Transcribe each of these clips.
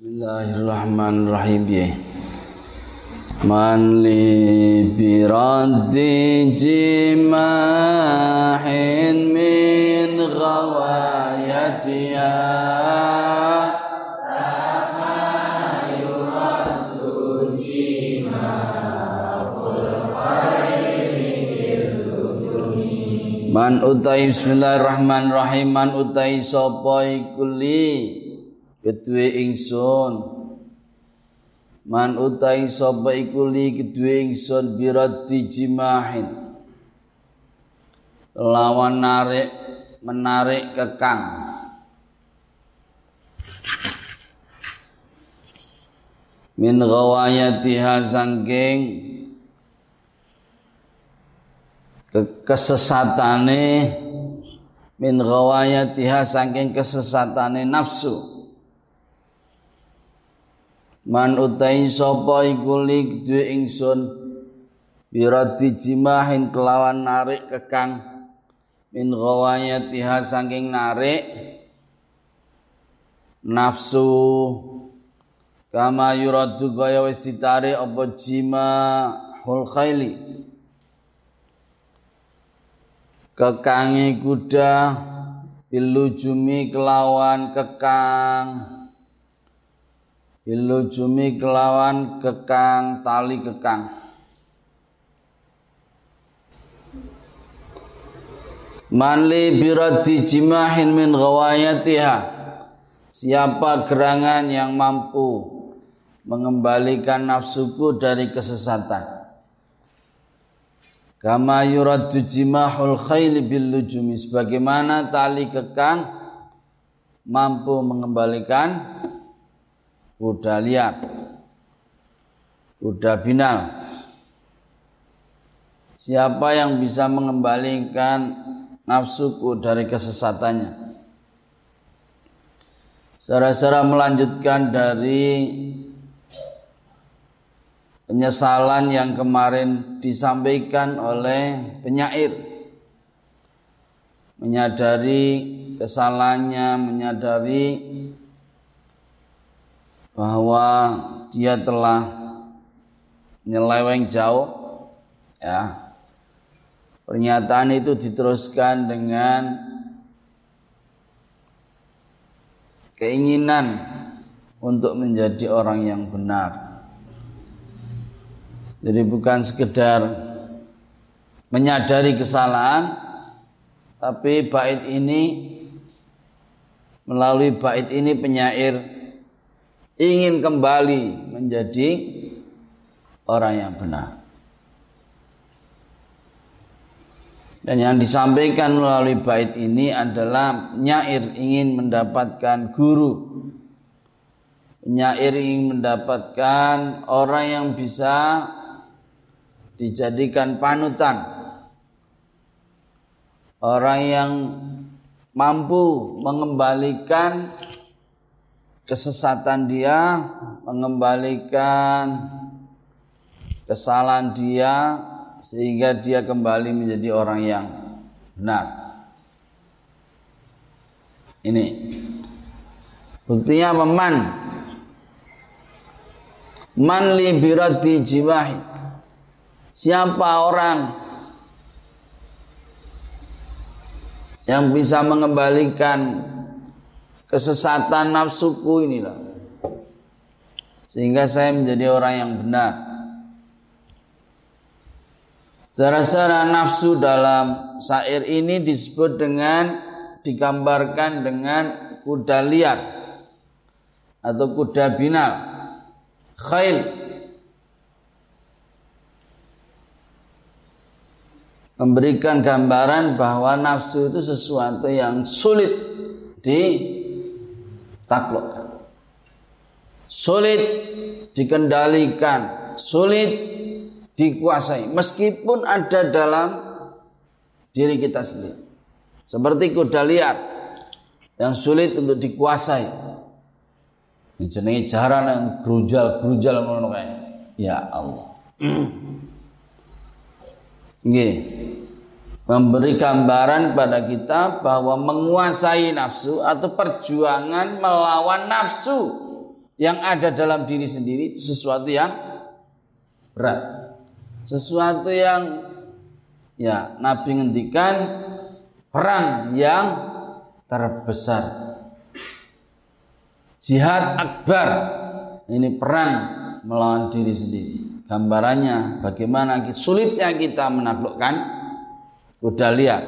Bismillahirrahmanirrahim ya. Man li biraddi jimahin min ghawayatiha Man utai bismillahirrahmanirrahim man utai sapa iku kedue ingsun. Man utai sapa iku li kedue ingsun birati jimahin lawan narik menarik kekang. Min ghawayatiha sangking kesesatane min ghawayatiha saking kesesatane nafsu Man utai sapa iku lik duwe ingsun. Birati jimahin kelawan narik kekang. Min ghawayatiha saking narik. Nafsu. Kama yuradu gaya wis ditarik apa jima hul khaili. Kekangi kuda. Bilujumi kelawan kekang Ilujumi kelawan kekang tali kekang. Manli birati jimahin min ghawayatiha. Siapa gerangan yang mampu mengembalikan nafsuku dari kesesatan? Kama yuraddu jimahul khayli bil lujumi. Sebagaimana tali kekang mampu mengembalikan kuda liar, kuda binal. Siapa yang bisa mengembalikan nafsuku dari kesesatannya? Saudara-saudara melanjutkan dari penyesalan yang kemarin disampaikan oleh penyair menyadari kesalahannya, menyadari bahwa dia telah nyeleweng jauh ya. Pernyataan itu diteruskan dengan keinginan untuk menjadi orang yang benar. Jadi bukan sekedar menyadari kesalahan tapi bait ini melalui bait ini penyair ingin kembali menjadi orang yang benar. Dan yang disampaikan melalui bait ini adalah nyair ingin mendapatkan guru. Nyair ingin mendapatkan orang yang bisa dijadikan panutan. Orang yang mampu mengembalikan kesesatan dia mengembalikan kesalahan dia sehingga dia kembali menjadi orang yang benar. Ini. Buktinya meman man. Li birati jiwahi siapa orang yang bisa mengembalikan kesesatan nafsuku inilah. Sehingga saya menjadi orang yang benar. Secara nafsu dalam syair ini disebut dengan digambarkan dengan kuda liar atau kuda binal. Khail. Memberikan gambaran bahwa nafsu itu sesuatu yang sulit di takluk. Sulit dikendalikan, sulit dikuasai meskipun ada dalam diri kita sendiri. Seperti kuda liar yang sulit untuk dikuasai. Ini jaran yang kae. Ya Allah. Nggih memberi gambaran pada kita bahwa menguasai nafsu atau perjuangan melawan nafsu yang ada dalam diri sendiri itu sesuatu yang berat. Sesuatu yang ya Nabi ngendikan perang yang terbesar. Jihad akbar ini perang melawan diri sendiri. Gambarannya bagaimana sulitnya kita menaklukkan kuda liar.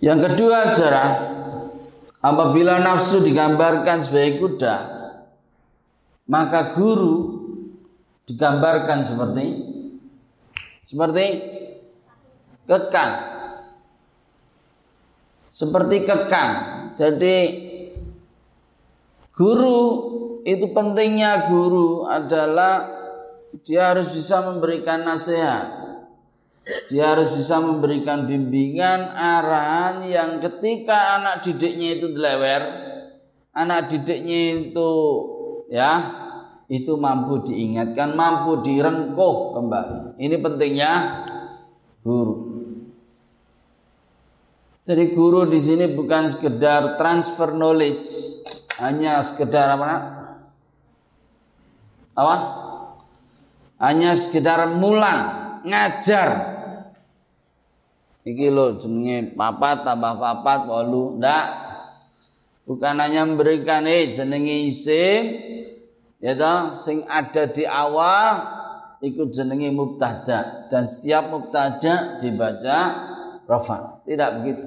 Yang kedua, saudara, apabila nafsu digambarkan sebagai kuda, maka guru digambarkan seperti seperti kekang. Seperti kekang. Jadi guru itu pentingnya guru adalah dia harus bisa memberikan nasihat dia harus bisa memberikan bimbingan, arahan yang ketika anak didiknya itu dilewer, anak didiknya itu ya itu mampu diingatkan, mampu direngkuh kembali. Ini pentingnya guru. Jadi guru di sini bukan sekedar transfer knowledge, hanya sekedar apa? Apa? Hanya sekedar mulang, ngajar, Iki lo jenenge papat tambah papat walu. Ndak. Bukan hanya memberikan eh jenenge isim ya toh sing ada di awal ikut jenenge mubtada dan setiap mubtada dibaca rafa. Tidak begitu.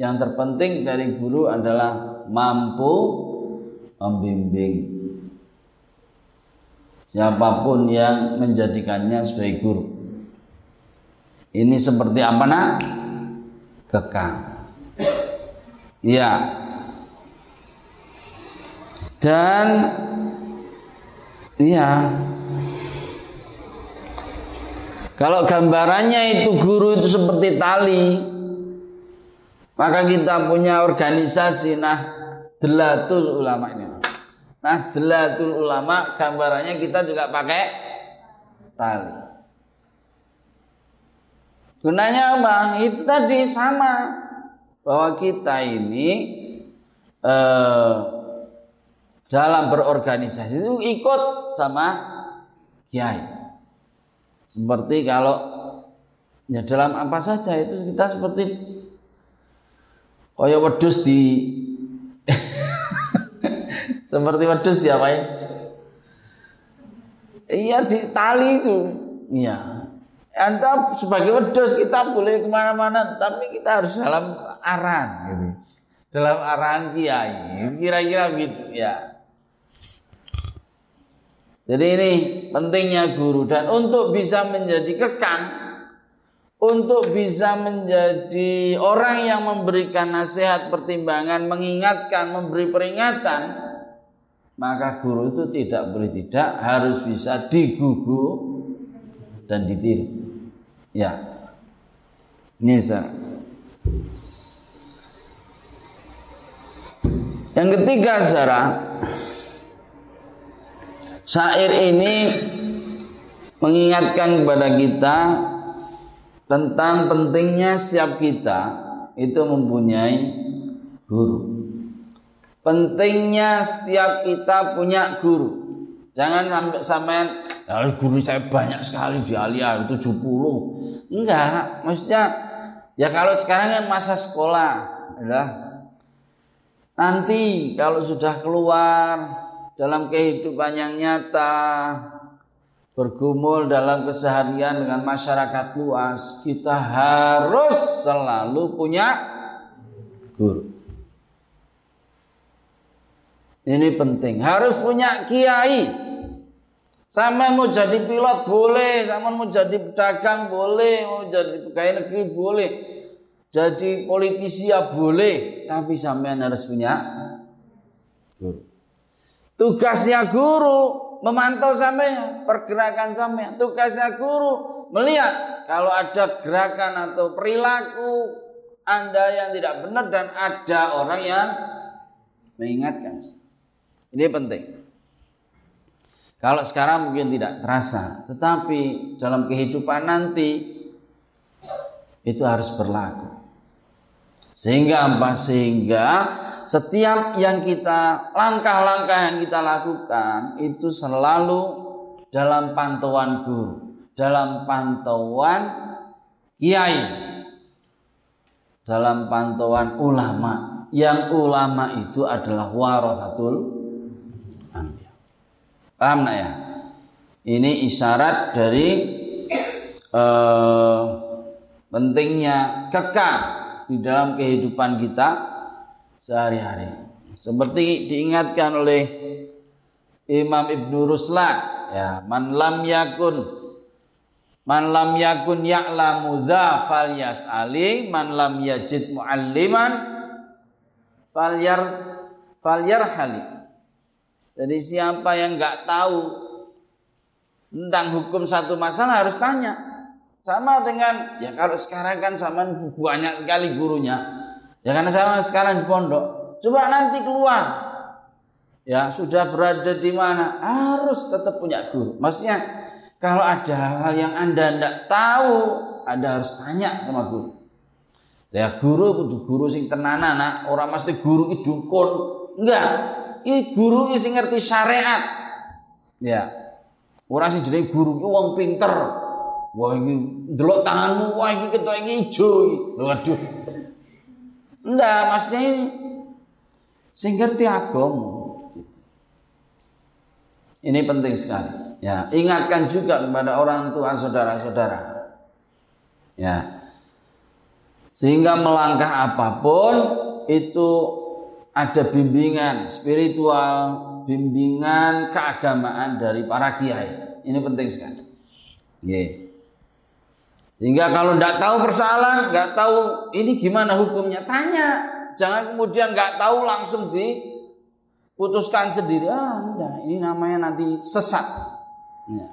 Yang terpenting dari guru adalah mampu membimbing siapa pun yang menjadikannya sebagai guru. Ini seperti apa nak? Kekang. Iya. Dan iya. Kalau gambarannya itu guru itu seperti tali, maka kita punya organisasi nah delatul ulama ini. Nah, delatul ulama gambarannya kita juga pakai tali. Gunanya apa? Itu tadi sama bahwa kita ini eh, dalam berorganisasi itu ikut sama kiai. Seperti kalau ya dalam apa saja itu kita seperti koyo wedus di seperti wedus di apa ya? Iya di tali itu. Iya, Anda sebagai wedus kita boleh ke mana-mana, tapi kita harus dalam arahan, gitu. dalam arahan kiai, kira-kira gitu ya. Jadi ini pentingnya guru dan untuk bisa menjadi kekang, untuk bisa menjadi orang yang memberikan nasihat, pertimbangan, mengingatkan, memberi peringatan, maka guru itu tidak boleh tidak harus bisa digugu dan ditiru. Ya. Nisa. Yang ketiga Zara Syair ini mengingatkan kepada kita tentang pentingnya setiap kita itu mempunyai guru. Pentingnya setiap kita punya guru. Jangan sampai sampai ya, guru saya banyak sekali di Alia 70. Enggak, maksudnya ya kalau sekarang kan masa sekolah, ya. Nanti kalau sudah keluar dalam kehidupan yang nyata, bergumul dalam keseharian dengan masyarakat luas, kita harus selalu punya guru. Ini penting, harus punya kiai. Sama mau jadi pilot boleh, sama mau jadi pedagang boleh, mau jadi pegawai negeri boleh, jadi politisi ya boleh, tapi sampean harus punya guru. Tugasnya guru memantau sampean, pergerakan sampean. Tugasnya guru melihat kalau ada gerakan atau perilaku Anda yang tidak benar dan ada orang yang mengingatkan. Ini penting. Kalau sekarang mungkin tidak terasa, tetapi dalam kehidupan nanti itu harus berlaku. Sehingga apa? Sehingga setiap yang kita langkah-langkah yang kita lakukan itu selalu dalam pantauan guru, dalam pantauan kiai, dalam pantauan ulama. Yang ulama itu adalah warathatul anbiya. Paham ya? Ini isyarat dari uh, pentingnya kekal di dalam kehidupan kita sehari-hari. Seperti diingatkan oleh Imam Ibnu Ruslan, ya, man lam yakun man lam yakun ya'lamu dza falyas'ali, man lam yajid mualliman falyar falyarhali. Jadi siapa yang enggak tahu tentang hukum satu masalah harus tanya. Sama dengan ya kalau sekarang kan sama banyak sekali gurunya. Ya karena sama sekarang di pondok. Coba nanti keluar. Ya sudah berada di mana harus tetap punya guru. Maksudnya kalau ada hal yang anda tidak tahu, anda harus tanya sama guru. Ya guru kudu guru sing tenanan nak, orang mesti guru itu dukun. Enggak. Ini guru sing ngerti syariat. Ya. Orang sing jenenge guru ki wong pinter. Wah ini delok tanganmu, wah ini ketok ini hijau. Waduh. Enggak, maksudnya ini sing ngerti agama. Ini penting sekali. Ya, ingatkan juga kepada orang tua saudara-saudara. Ya. Sehingga melangkah apa pun itu ada bimbingan spiritual, bimbingan keagamaan dari para kiai. Ini penting sekali. Yeah. Sehingga kalau tidak tahu persoalan, nggak tahu ini gimana hukumnya, tanya. Jangan kemudian nggak tahu langsung diputuskan sendiri. Ah, enggak, ini namanya nanti sesat. Ya.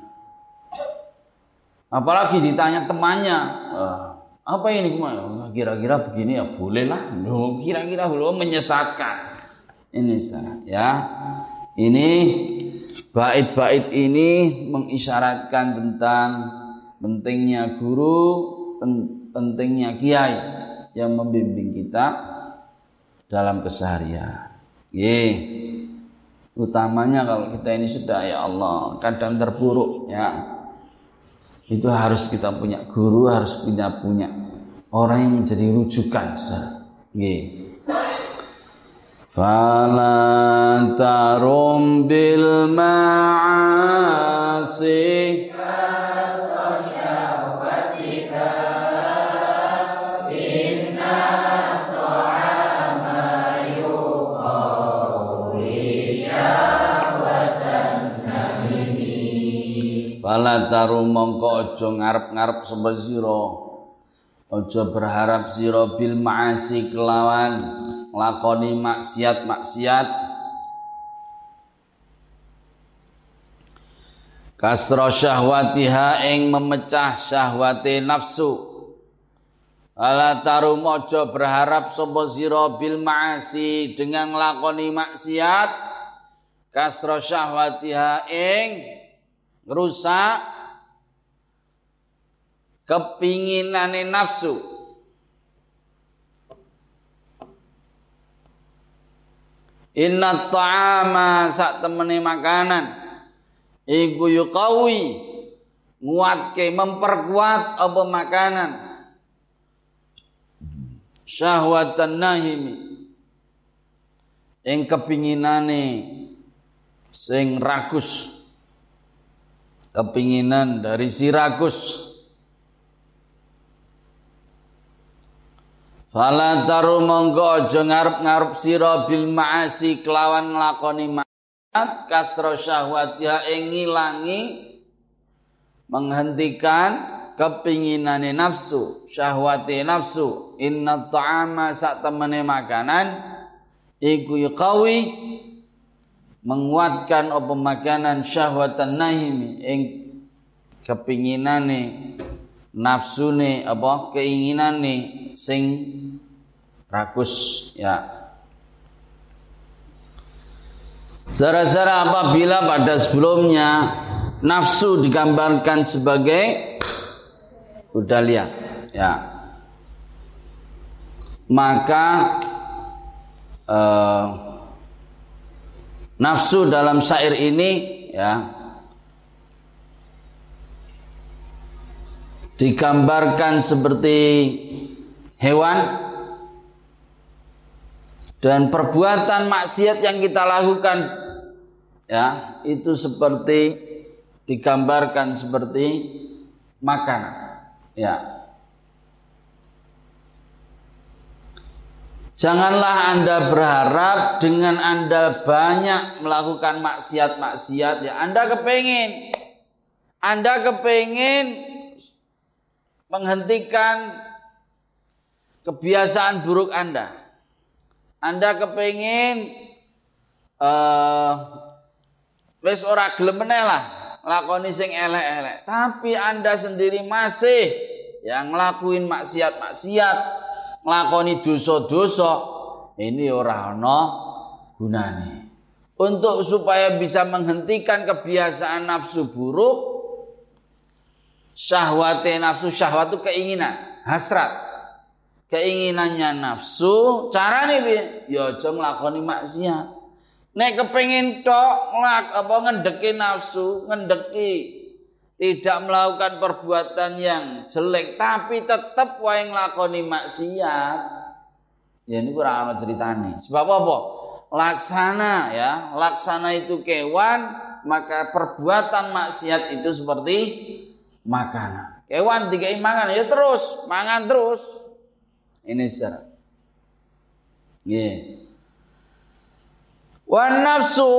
Apalagi ditanya temannya, ah, apa ini gimana? Kira-kira begini ya bolehlah. Kira-kira belum menyesatkan. Ini ya. Ini bait-bait ini mengisyaratkan tentang pentingnya guru, pentingnya kiai yang membimbing kita dalam keseharian. Ye. Utamanya kalau kita ini sudah ya Allah kadang terpuruk ya. Itu harus kita punya guru, harus punya punya orang yang menjadi rujukan. Ye. Fala tarum bil ma'asi Fala taru mongko aja ngarep-ngarep sapa sira. Berharap sira bil ma'asi kelawan lakoni maksiat-maksiat. Kasra syahwatiha ing memecah syahwate nafsu. Ala taru mojo berharap sapa sira bil ma'asi dengan lakoni maksiat. Kasra syahwatiha ing rusak. Kepinginane nafsu. Inna ta'ama sak temene makanan. Iku yuqawi nguatke memperkuat apa makanan. Syahwatan nahimi. Ing kepinginane sing rakus kepinginan dari si rakus. Fala taru monggo aja ngarep-ngarep sira bil ma'asi kelawan nglakoni maksiat kasra syahwatiha ing ngilangi menghentikan kepinginane nafsu, syahwati nafsu. Inna ta'ama sak temene makanan iku yuqawi menguatkan apa makanan syahwatan nahimi ing kepinginane nafsune apa keinginane sing rakus ya. Zara-zara apabila pada sebelumnya nafsu digambarkan sebagai udalia ya. Maka uh, nafsu dalam syair ini ya digambarkan seperti hewan dan perbuatan maksiat yang kita lakukan ya itu seperti digambarkan seperti makanan ya Janganlah Anda berharap dengan Anda banyak melakukan maksiat-maksiat ya. Anda kepingin Anda kepingin menghentikan kebiasaan buruk Anda. Anda kepingin uh, wis ora gelem lah lakoni sing elek-elek. Tapi Anda sendiri masih yang ngelakuin maksiat-maksiat nglakoni dosa-dosa ini ora ana gunane. Untuk supaya bisa menghentikan kebiasaan nafsu buruk, syahwate nafsu syahwat itu keinginan, hasrat. Keinginannya nafsu, carane piye? Ya aja nglakoni maksiat. Nek kepengin tok nglak apa ngendeki nafsu, ngendeki tidak melakukan perbuatan yang jelek tapi tetap wae nglakoni maksiat. Ya ini kurang ana ceritane. Sebab apa? Laksana ya. Laksana itu kewan maka perbuatan maksiat itu seperti makanan. Kewan tiga mangan ya terus mangan terus. Ini secara. Yeah. wan nafsu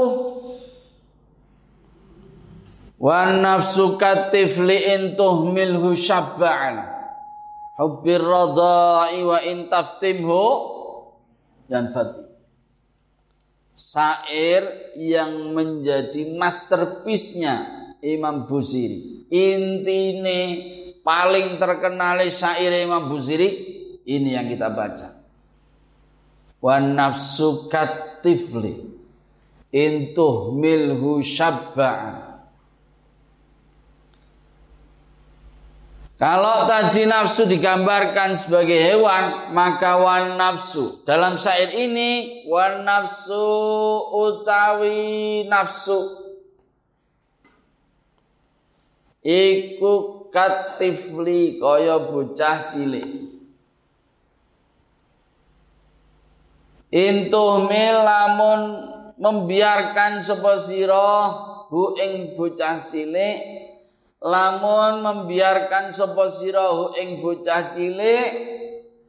wa nafsu katifli in tuhmilhu syabba'an. Hubbir radha'i wa in taftimhu dan fatih syair yang menjadi masterpiece-nya Imam Busiri intine paling terkenal syair Imam Busiri ini yang kita baca. Wa nafsu katifli in tuhmilhu syabba'an Kalau tadi nafsu digambarkan sebagai hewan, maka wan nafsu. Dalam syair ini, wan nafsu utawi nafsu. Iku katifli kaya bocah cilik. Intuh lamun membiarkan sapa sira hu ing bocah cilik lamun membiarkan sapa sira ing bocah cilik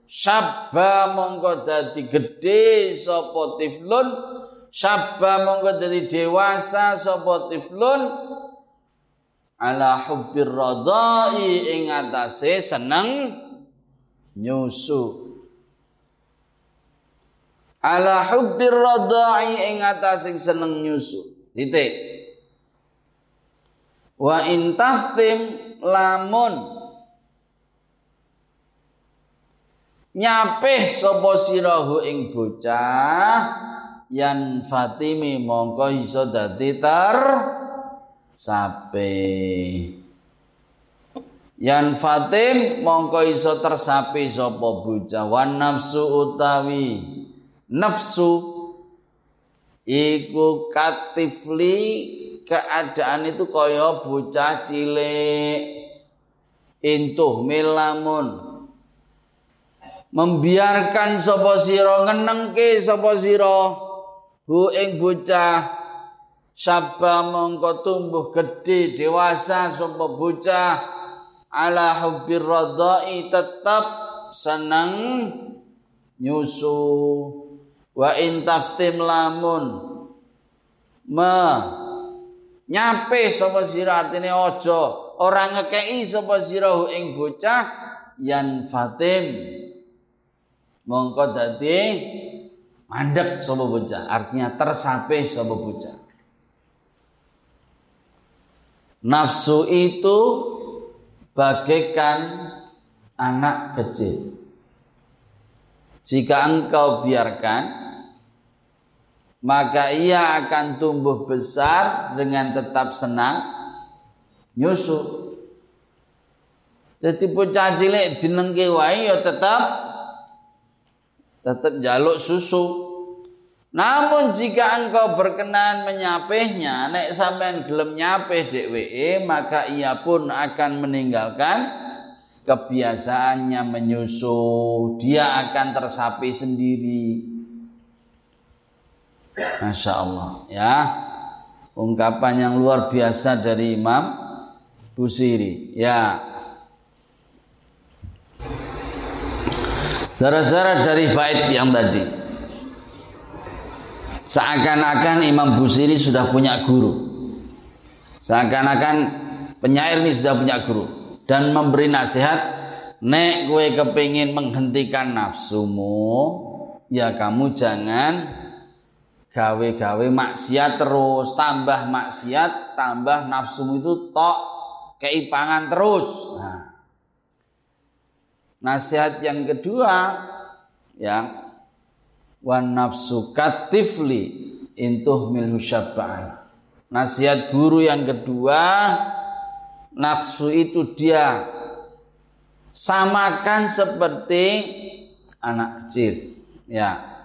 sabba mongko dadi gedhe sapa tiflun sabba mongko dadi dewasa sapa tiflun ala hubbir radai ing atase seneng nyusu. Ala hubbir radai ing atase seneng nyusu. Titik Wa intaftim lamun. Nyapih sapa sirahu ing bocah yan fatimi mongko iso dadi ter sape yan fatim mongko iso tersapi sapa bocah. Wan nafsu utawi nafsu iku katifli keadaan itu kaya bocah cilik. Intuh milamun membiarkan sapa sira ngenengke sapa sira. Hu ing bocah sabba mongko tumbuh gede dewasa sapa bocah. Ala hubbir radai tetap seneng nyusu. Wa intaftim lamun. Ma nyape sapa sira artine aja. Ora ngekeki sapa sira ing bocah yan fatim. Mongko dadi mandek sapa bocah artinya tersape sapa bocah. Nafsu itu bagaikan anak kecil. Jika engkau biarkan maka ia akan tumbuh besar dengan tetap senang nyusu. Jadi bocah cilik dinengke wae ya tetap tetap jaluk susu. Namun jika engkau berkenan menyapehnya, nek sampean gelem nyapeh DWE, maka ia pun akan meninggalkan kebiasaannya menyusu. Dia akan tersapi sendiri. Masya Allah ya. Ungkapan yang luar biasa dari Imam Busiri. Ya. Saudara-saudara dari bait yang tadi. Seakan-akan Imam Busiri sudah punya guru. Seakan-akan penyair ini sudah punya guru dan memberi nasihat, nek gue kepingin menghentikan nafsumu, ya kamu jangan gawe-gawe maksiat terus, tambah maksiat, tambah nafsumu itu tok keipangan terus. Nah, nasihat yang kedua ya wan nafsu katifli intuh syabban. Nasihat guru yang kedua nafsu itu dia samakan seperti anak kecil. Ya.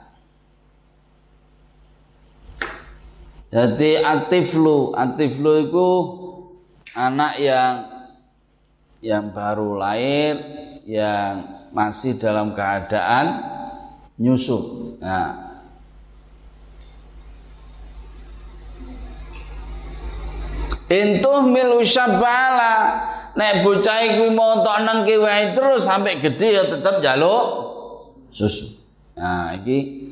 Jadi atiflu, atiflu itu anak yang yang baru lahir, yang masih dalam keadaan nyusu. Nah. Intuh mil usyabala nek bocah iku montok nang wae terus sampai gede ya tetap jaluk susu. Nah, iki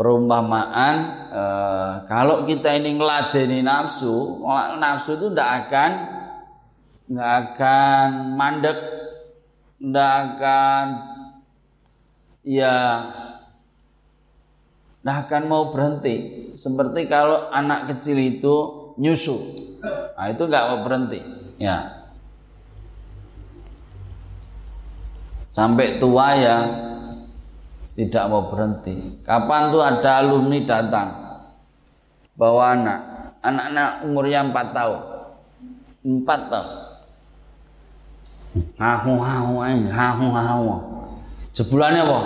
perumpamaan eh, kalau kita ini ngeladeni nafsu, nafsu itu tidak akan nggak akan mandek, tidak akan ya nah akan mau berhenti. Seperti kalau anak kecil itu nyusu, nah itu nggak mau berhenti, ya. Sampai tua ya tidak mau berhenti. Kapan tuh ada alumni datang bawa anak, anak-anak umurnya empat tahun, empat tahun. Hahu hahu hahu hahu. Sebulannya apa?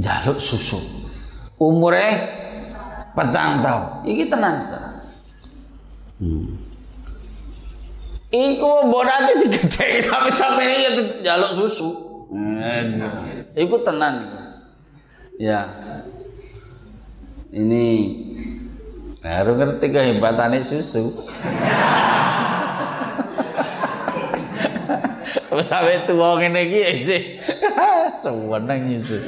Jaluk susu. Umurnya petang tahun. Iki tenan sa. Hmm. Iku bodate digedhe sampai sampai ini ya jaluk susu. Hmm. Iku tenan. Ya. Ini baru ngerti kehebatannya susu. Sampai tua ngene iki sih. Sewenang nyusu.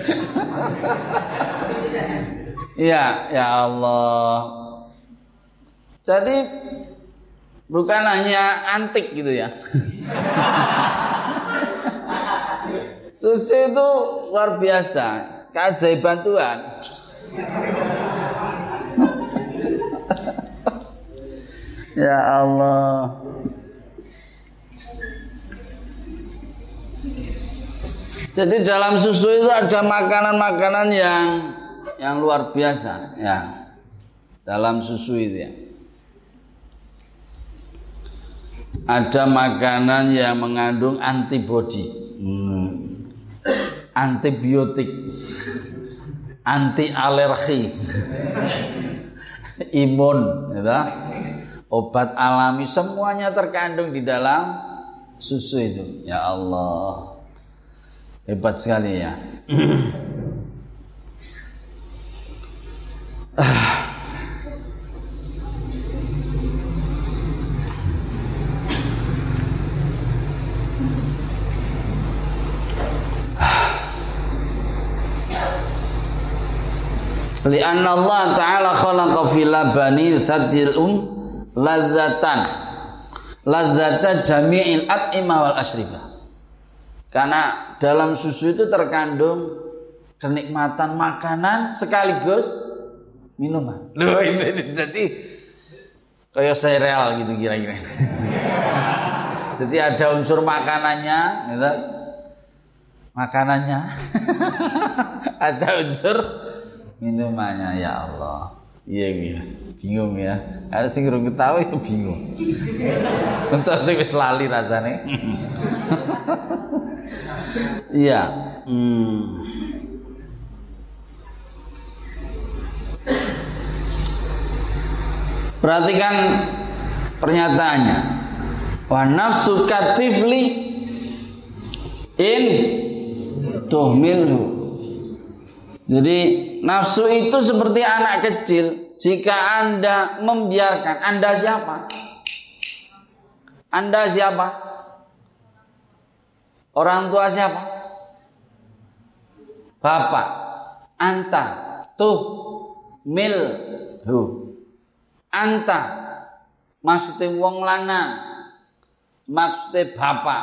Iya, ya Allah. Jadi bukan hanya antik gitu ya. Susu itu luar biasa, keajaiban Tuhan. ya Allah. Jadi dalam susu itu ada makanan-makanan yang yang luar biasa ya. Dalam susu itu ya. Ada makanan yang mengandung antibodi. Hmm. Antibiotik. Anti alergi. Imun, ya. Obat alami semuanya terkandung di dalam susu itu. Ya Allah. Hebat sekali ya. Lianna Allah Ta'ala khalaqa fil labani tadil um ladzatan ladzata jami'il at'imah wal asribah karena dalam susu itu terkandung kenikmatan makanan sekaligus minuman. Loh ini, ini jadi kayak sereal gitu kira-kira. jadi ada unsur makanannya, gitu. makanannya, ada unsur minumannya ya Allah. Iya iya bingung ya. Ada sing rung ya bingung. Entah sing wis lali rasane. Iya hmm. perhatikan pernyataannya. Wa nafsu katifli in tuhmilu. Jadi nafsu itu seperti anak kecil. Jika Anda membiarkan, Anda siapa? Anda siapa? Orang tua siapa? Bapak. Anta. Tuh. Mil. Hu. Anta. Maksudnya wong lanang. Maksudnya bapak.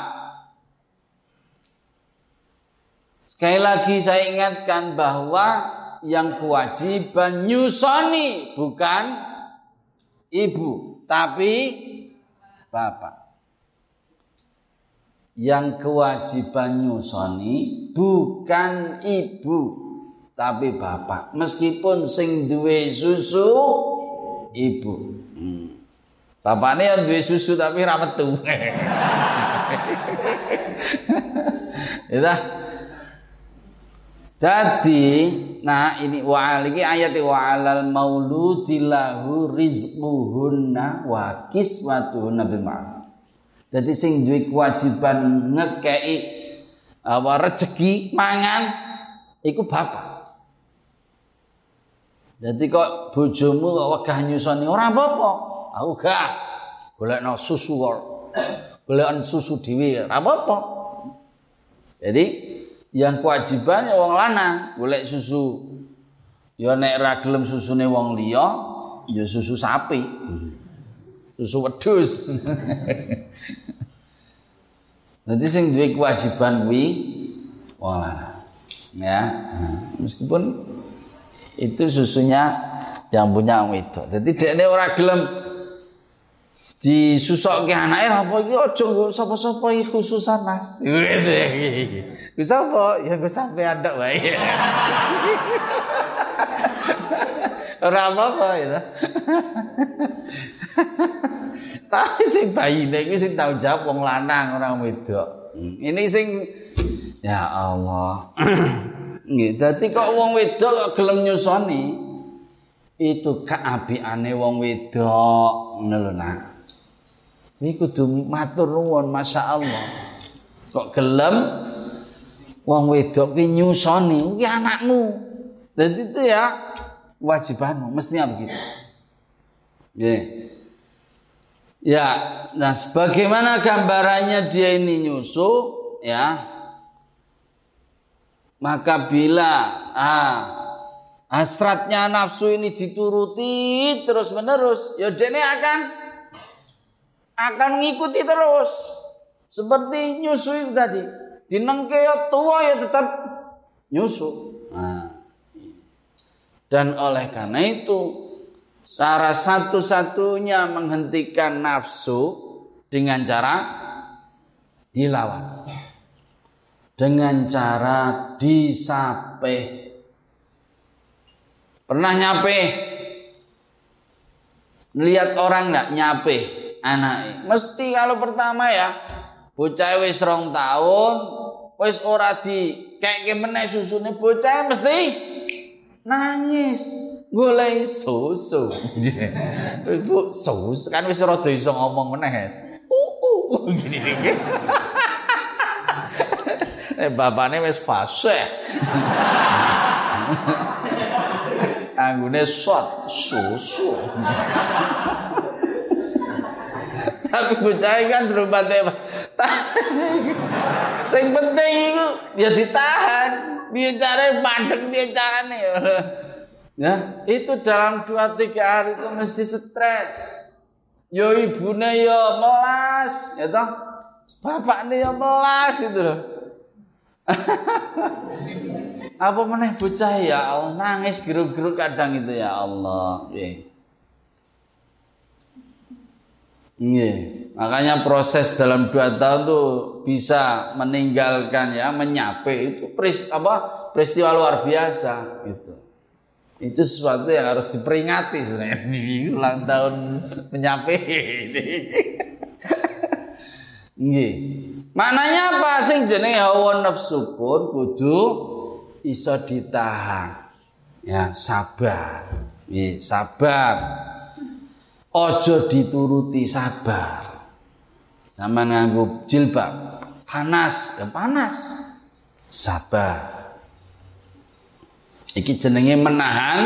Sekali lagi saya ingatkan bahwa yang kewajiban nyusoni bukan ibu, tapi bapak. Yang kewajiban nyusoni bukan ibu, tapi bapak. Meskipun sing duwe susu ibu. Hmm. Bapaknya yang duwe susu tapi ra metu. Ya jadi, nah ini wa ini ayat wa alal mauludilahu rizquhunna wa kiswatuhunna bil ma'ruf. Jadi sing duwe kewajiban ngekei apa rezeki mangan iku bapak. Jadi kok bojomu kok wegah nyusoni ora apa-apa. Aku gak golekno susu kok. Golekno susu dhewe ora apa-apa. Jadi yang kewajiban ya wong lanang golek susu. Ya nek ra gelem susune wong liya ya susu sapi. Susu wedhus. Nanti sing duwe kewajiban kuwi wong lanang. Ya. Meskipun itu susunya yang punya wedok. Jadi dekne ora gelem disusokke anake apa iki aja sapa-sapa iki khususan Mas. Ku sapa? Ya ku sampean tok wae. Ora apa-apa ya. Tapi sing bayine kuwi sing tau jawab wong lanang ora wedok. Ini sing ya Allah. Nggih, dadi kok wong wedok kok gelem nyusoni itu keabiane wong wedok ngono lho. Ini kudu matur nuwun Masya Allah. Kok gelem wong wedok ki nyusoni ki anakmu. Dan itu ya wajibanmu mestinya begitu. Ya. Ya, nah sebagaimana gambarannya dia ini nyusu ya. Maka bila ah hasratnya nafsu ini dituruti terus menerus, ya dene akan akan mengikuti terus. Seperti nyusu itu tadi. Dinengke ya tua ya tetap nyusu. Nah. Dan oleh karena itu, cara satu-satunya menghentikan nafsu dengan cara dilawan. Dengan cara disape. Pernah nyape? Lihat orang nggak nyape anak? Mesti kalau pertama ya bocah wis rong tahun wis ora di kayak meneh susune bocah mesti nangis golek susu. Ibu susu. Kan wis rada iso ngomong meneh uh, uh, gini gini eh bapaknya wis fase anggune shot susu tapi bocah kan berubah Sing penting itu ya ditahan. Mandek biar caranya ya. Ya, itu dalam dua tiga hari itu mesti stres. Yo ibune yo melas, ya toh. Bapaknya yo melas itu loh. Apa meneh bocah ya Allah nangis geruk-geruk kadang itu ya Allah. Yeah. Iya. Makanya proses dalam dua tahun tuh bisa meninggalkan ya, menyape itu apa peristiwa luar biasa gitu. Itu sesuatu yang harus diperingati sebenarnya di ulang tahun menyape ini. Nggih. Maknanya apa sing jenenge hawa nafsu pun kudu iso ditahan. Ya, sabar. Sabar. Ojo dituruti sabar. Sama nganggo jilbab panas ya panas. Sabar. Iki jenenge menahan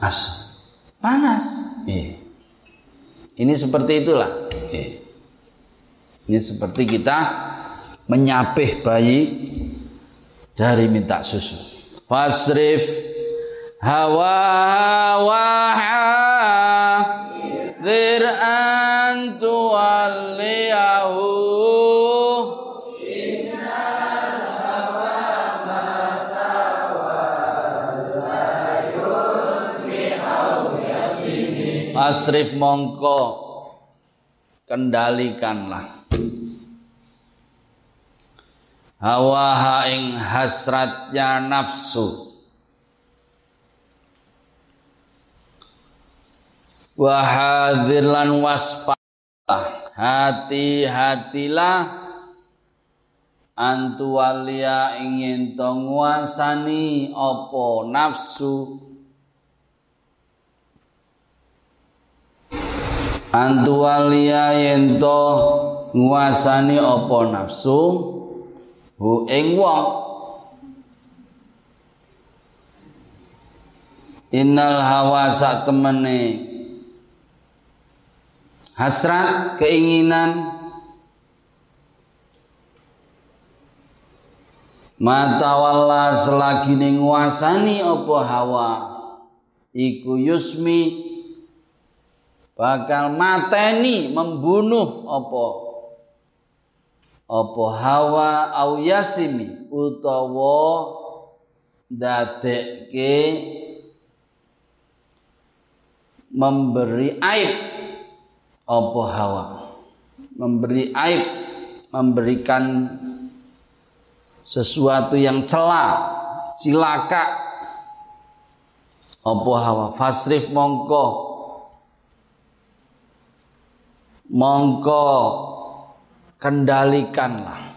nafsu. Panas. Iya. ini seperti itulah. Iya. ini seperti kita menyapih bayi dari minta susu. Fasrif hawa hawa dir antu waliyahu Asrif mongko. Kendalikanlah. Hawa ing hasratnya nafsu wa hadirlan waspada. Hati-hatilah antuwalia ingin to nguasani apa nafsu. Antuwalia yen to nguasani apa nafsu. Hu ing wong. Innal hawa sak temene hasrat keinginan. Mata walla selagi nguasani apa hawa. Iku yusmi. Bakal mateni membunuh apa. Apa hawa au yasimi utawa dadekke memberi aib apa hawa? Memberi aib memberikan sesuatu yang celah cilaka. Apa hawa? Fasrif mongko. Mongko kendalikanlah.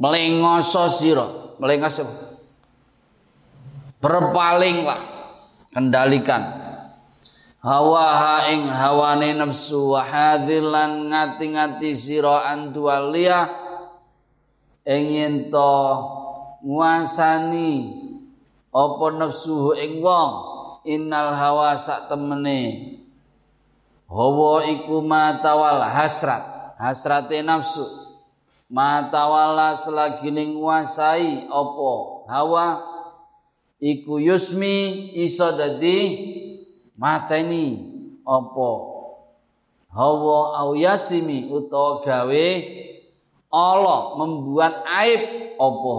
Melengoso siro melengoso berpalinglah kendalikan hawa haing hawane nafsu wa hadilan ngati-ngati sira antualia ingin to nguasani apa nafsu ing wong innal hawa sak temene. Hawa iku matawal hasrat hasrate nafsu. Mata wala selagi nguasai opo hawa iku yusmi iso dadi mateni opo hawa au yasimi utawa gawe Allah membuat aib opo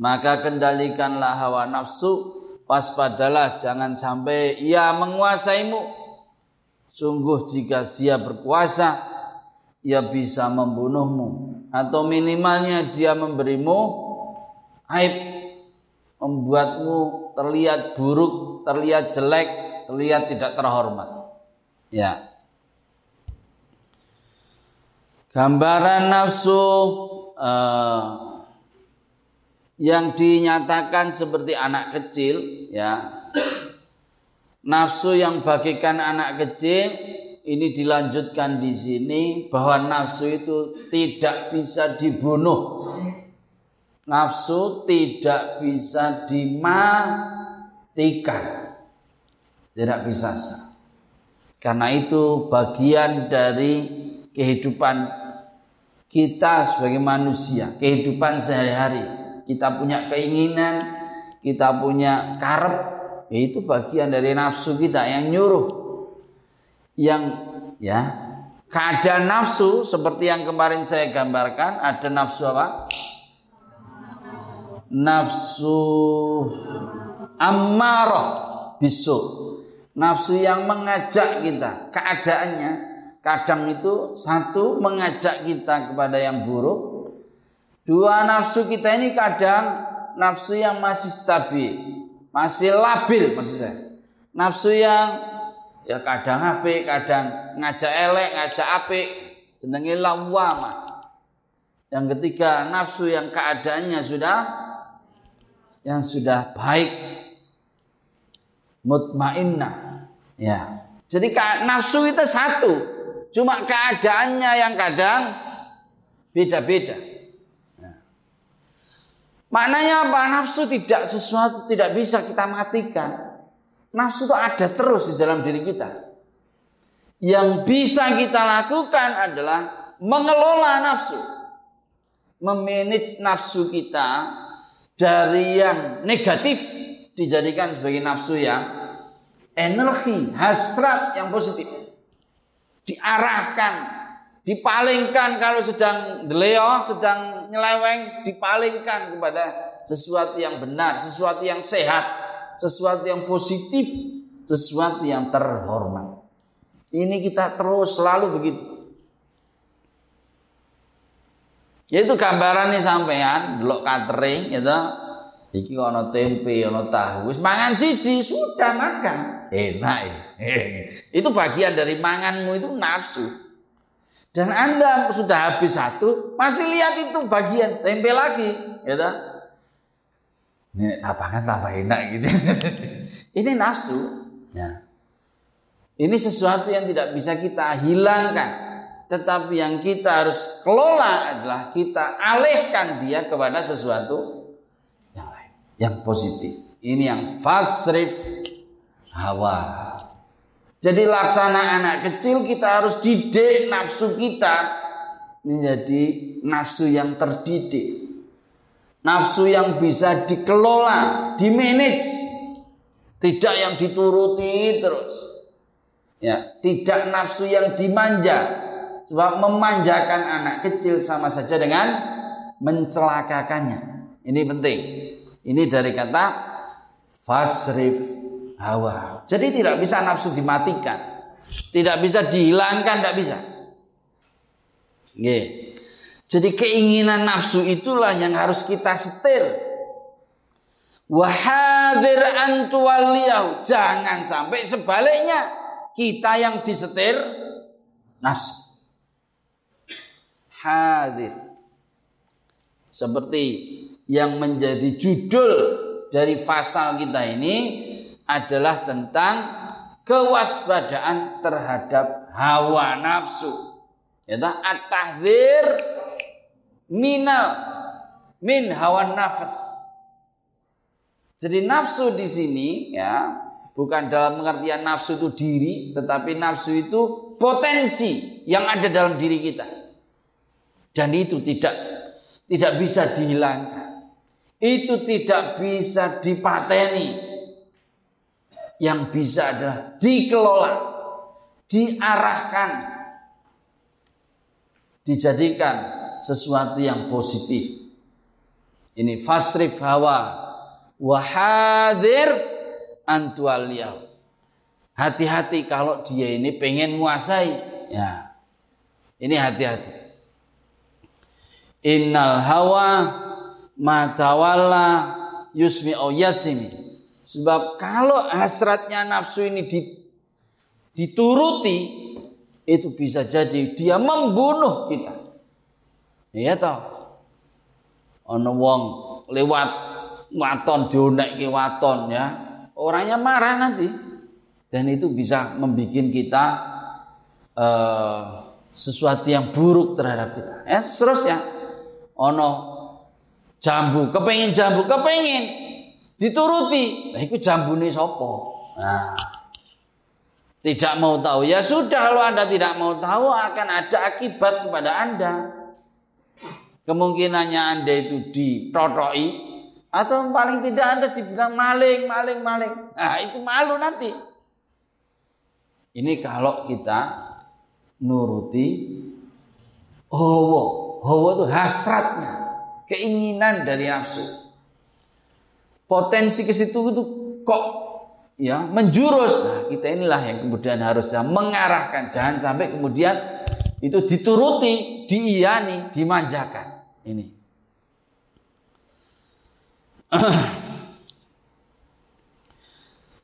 maka kendalikanlah hawa nafsu waspadalah jangan sampai ia menguasaimu. Sungguh jika siap berkuasa ia bisa membunuhmu. Atau minimalnya dia memberimu aib membuatmu terlihat buruk, terlihat jelek, terlihat tidak terhormat. Ya. Gambaran nafsu uh, yang dinyatakan seperti anak kecil, ya. Nafsu yang bagikan anak kecil ini dilanjutkan di sini bahwa nafsu itu tidak bisa dibunuh. Nafsu tidak bisa dimatikan. Tidak bisa. Karena itu bagian dari kehidupan kita sebagai manusia, kehidupan sehari-hari. Kita punya keinginan, kita punya karep, itu bagian dari nafsu kita yang nyuruh yang ya keadaan nafsu seperti yang kemarin saya gambarkan ada nafsu apa? Nafsu ammarah bisu. Nafsu yang mengajak kita keadaannya kadang itu satu mengajak kita kepada yang buruk. Dua nafsu kita ini kadang nafsu yang masih stabil, masih labil maksudnya. Nafsu yang ya kadang apik, kadang ngajak elek, ngajak apik, jenenge lawama. Yang ketiga nafsu yang keadaannya sudah yang sudah baik mutmainnah Ya. Jadi nafsu itu satu, cuma keadaannya yang kadang beda-beda. Ya. Maknanya apa? Nafsu tidak sesuatu tidak bisa kita matikan. Nafsu itu ada terus di dalam diri kita. Yang bisa kita lakukan adalah mengelola nafsu. Memanage nafsu kita dari yang negatif dijadikan sebagai nafsu yang energi, hasrat yang positif. Diarahkan, dipalingkan kalau sedang deleo, sedang nyeleweng, dipalingkan kepada sesuatu yang benar, sesuatu yang sehat, sesuatu yang positif, sesuatu yang terhormat. Ini kita terus selalu begitu. Yaitu gambarannya sampean delok catering gitu. Iki ana tempe, ana tahu. Wis mangan siji, sudah makan. Enak ya. Itu bagian dari manganmu itu nafsu. Dan Anda sudah habis satu, masih lihat itu bagian tempe lagi, gitu. Ini apa kan tambah enak gitu. Ini nafsu. Ya. Ini sesuatu yang tidak bisa kita hilangkan. Tetapi yang kita harus kelola adalah kita alihkan dia kepada sesuatu yang lain. Yang positif. Ini yang fasrif hawa. Jadi laksana anak kecil kita harus didik nafsu kita menjadi nafsu yang terdidik. Nafsu yang bisa dikelola, dimanage. Tidak yang dituruti terus. Ya, tidak nafsu yang dimanja. Sebab memanjakan anak kecil sama saja dengan mencelakakannya. Ini penting. Ini dari kata fasrif hawa. Jadi tidak bisa nafsu dimatikan. Tidak bisa dihilangkan, tidak bisa. Oke. Jadi keinginan nafsu itulah yang harus kita setir. Wahadir antuwaliyahu. Jangan sampai sebaliknya kita yang disetir nafsu. Hadir. Seperti yang menjadi judul dari pasal kita ini adalah tentang kewaspadaan terhadap hawa nafsu. Ya, at-tahdzir minal min hawa nafas. Jadi nafsu di sini ya Bukan dalam pengertian nafsu itu diri, tetapi nafsu itu potensi yang ada dalam diri kita. Dan itu tidak tidak bisa dihilangkan. Itu tidak bisa dipateni. Yang bisa adalah dikelola, diarahkan, dijadikan sesuatu yang positif. Ini fasrif hawa wahadir antualiyah. Hati-hati kalau dia ini pengen menguasai. Ya. Ini hati-hati. Innal hawa matawalla yusmi yasimi. Sebab kalau hasratnya nafsu ini dituruti, itu bisa jadi dia membunuh kita. Iya toh. Ono wong lewat waton dionek waton ya orangnya marah nanti dan itu bisa membuat kita uh, sesuatu yang buruk terhadap kita. Ya, terus ya, ono jambu, kepengen jambu, kepengen dituruti. Nah, itu nih sopo. Nah, tidak mau tahu ya sudah kalau anda tidak mau tahu akan ada akibat kepada anda. Kemungkinannya anda itu ditotoi atau paling tidak Anda dibilang maling, maling, maling. Nah, itu malu nanti. Ini kalau kita nuruti hawa. Hawa itu hasratnya, keinginan dari nafsu. Potensi ke situ itu kok ya menjurus. Nah, kita inilah yang kemudian harusnya mengarahkan. Jangan sampai kemudian itu dituruti, diiyani, dimanjakan. Ini.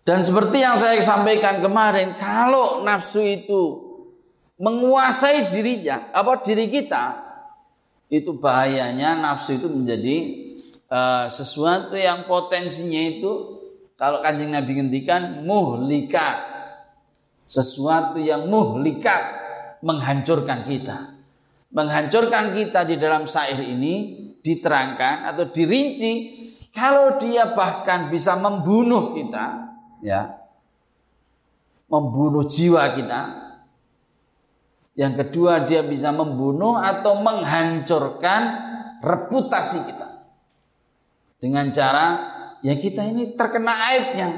Dan seperti yang saya sampaikan kemarin, kalau nafsu itu menguasai dirinya, apa diri kita, itu bahayanya nafsu itu menjadi uh, sesuatu yang potensinya itu kalau kanjeng Nabi ngendikan muhlika sesuatu yang muhlikat menghancurkan kita. Menghancurkan kita di dalam syair ini diterangkan atau dirinci kalau dia bahkan bisa membunuh kita, ya, membunuh jiwa kita. Yang kedua dia bisa membunuh atau menghancurkan reputasi kita. Dengan cara ya kita ini terkena aibnya.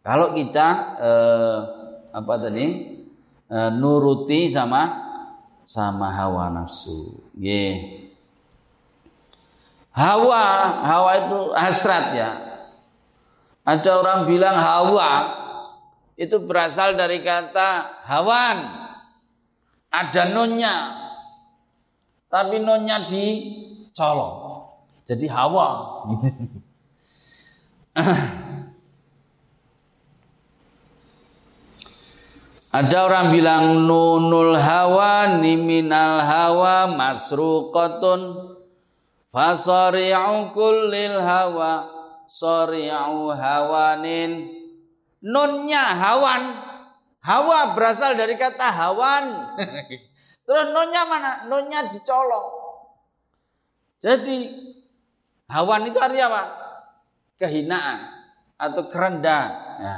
Kalau kita eh, apa tadi? Eh, nuruti sama sama hawa nafsu. Yeah. Hawa, hawa itu hasrat ya. Ada orang bilang hawa itu berasal dari kata hawan. Ada nonnya. Tapi nonnya dicolok. Jadi hawa. Ada orang bilang nunul hawa niminal hawa masruqatun fasari'u kullil hawa sari'u hawanin nunnya hawan. Hawa berasal dari kata hawan. Terus nunnya mana? Nunnya dicolok. Jadi hawan itu artinya apa? Kehinaan atau kerendahan. Ya.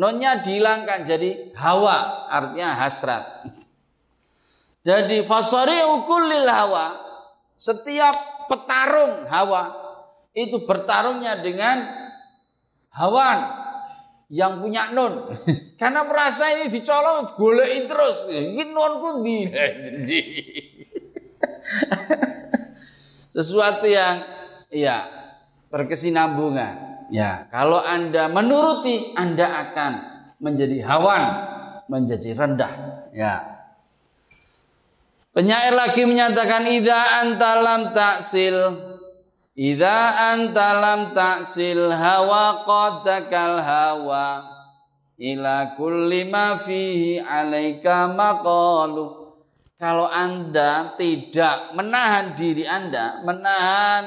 Nunnya dihilangkan jadi hawa artinya hasrat. Jadi fasari ukulil hawa setiap petarung hawa itu bertarungnya dengan hawan yang punya nun. Karena merasa ini dicolong, golein terus. Ini nun pun di. Sesuatu yang ya berkesinambungan. Ya, kalau Anda menuruti, Anda akan menjadi hawan, menjadi rendah. Ya. Penyair lagi menyatakan ida antalam taksil Idza anta lam ta'sil hawa qadakal hawa ila kulli ma fihi alaika maqalu. Kalau Anda tidak menahan diri Anda, menahan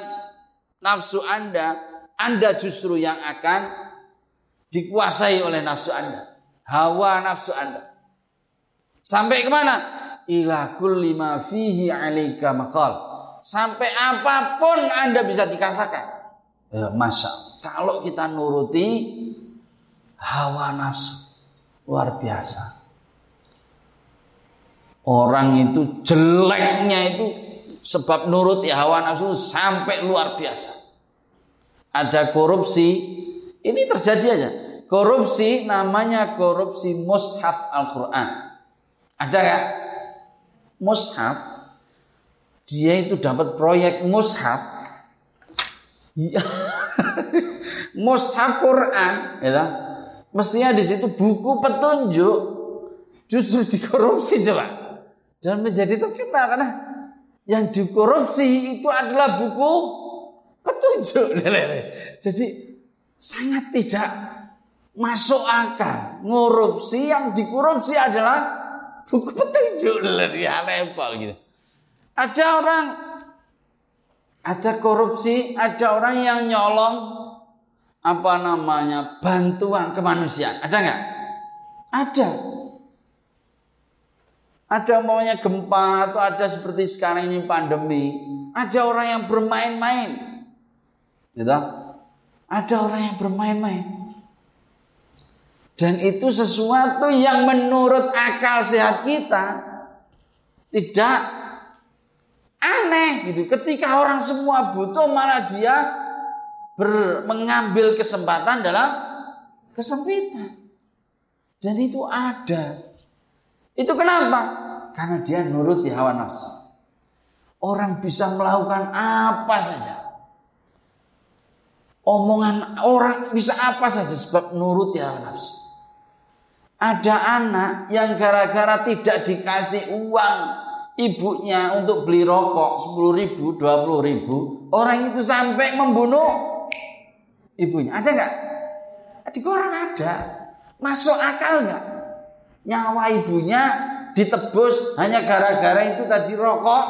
nafsu Anda, Anda justru yang akan dikuasai oleh nafsu Anda. Hawa nafsu Anda. Sampai ke mana? Ila kulli ma fihi alaika maqal sampai apa pun Anda bisa dikatakan. Ya, masa kalau kita nuruti hawa nafsu luar biasa. Orang itu jeleknya itu sebab nurut ya hawa nafsu sampai luar biasa. Ada korupsi, ini terjadi aja. Korupsi namanya korupsi mushaf Al-Quran. Ada nggak? Mushaf dia itu dapat proyek mushaf. Iya. mushaf Quran, ya. Mestinya di situ buku petunjuk justru dikorupsi coba. Dan menjadi terkenal karena yang dikorupsi itu adalah buku petunjuk. Jadi sangat tidak masuk akal. Ngorupsi yang dikorupsi adalah buku petunjuk. Ya lepal gitu. Ada orang ada korupsi, ada orang yang nyolong apa namanya bantuan kemanusiaan. Ada nggak? Ada. Ada maunya gempa atau ada seperti sekarang ini pandemi. Ada orang yang bermain-main. Gitu? Ada orang yang bermain-main. Dan itu sesuatu yang menurut akal sehat kita tidak Aneh gitu. Ketika orang semua butuh malah dia ber, mengambil kesempatan dalam kesempitan. Dan itu ada. Itu kenapa? Karena dia nurut di hawa nafsu. Orang bisa melakukan apa saja. Omongan orang bisa apa saja sebab nurut di hawa nafsu. Ada anak yang gara-gara tidak dikasih uang ibunya untuk beli rokok 10 ribu, 20 ribu, orang itu sampai membunuh ibunya. Ada nggak? Di koran ada. Masuk akal nggak? Nyawa ibunya ditebus hanya gara-gara itu tadi rokok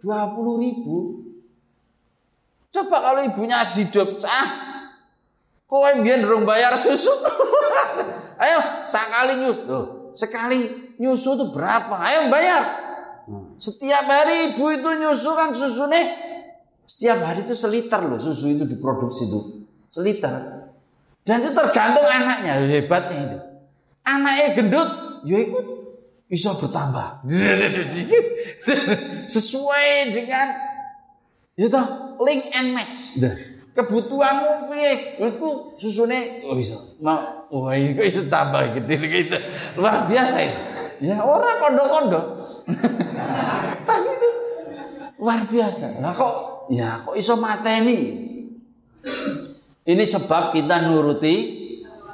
20 ribu. Coba kalau ibunya hidup, ah, biar durung bayar susu. Ayo sekali nyusu. sekali nyusu itu berapa? Ayo bayar. Setiap hari ibu itu nyusu kan susu nih setiap hari itu seliter loh susu itu diproduksi itu. Seliter. Dan itu tergantung anaknya, hebatnya itu. Anaknya gendut, ya ikut bisa bertambah. Sesuai dengan itu link and match. Kebutuhanmu piye? Iku susune oh bisa. Mau oh iku bisa tambah gitu gitu. Luar biasa itu. Ya orang kondo-kondo. Tapi itu luar biasa. Lah kok ya kok iso mateni? Ini sebab kita nuruti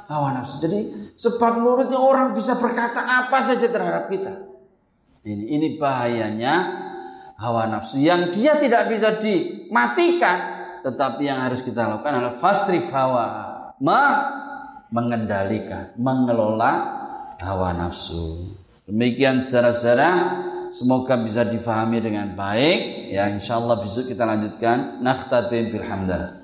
hawa nafsu. Jadi sebab nuruti orang bisa berkata apa saja terhadap kita. Ini ini bahayanya hawa nafsu yang dia tidak bisa dimatikan tetapi yang harus kita lakukan adalah fasrif hawa ma mengendalikan mengelola hawa nafsu demikian saudara-saudara. Semoga bisa difahami dengan baik. Ya insyaallah besok kita lanjutkan. Nakhtatin bil hamdalah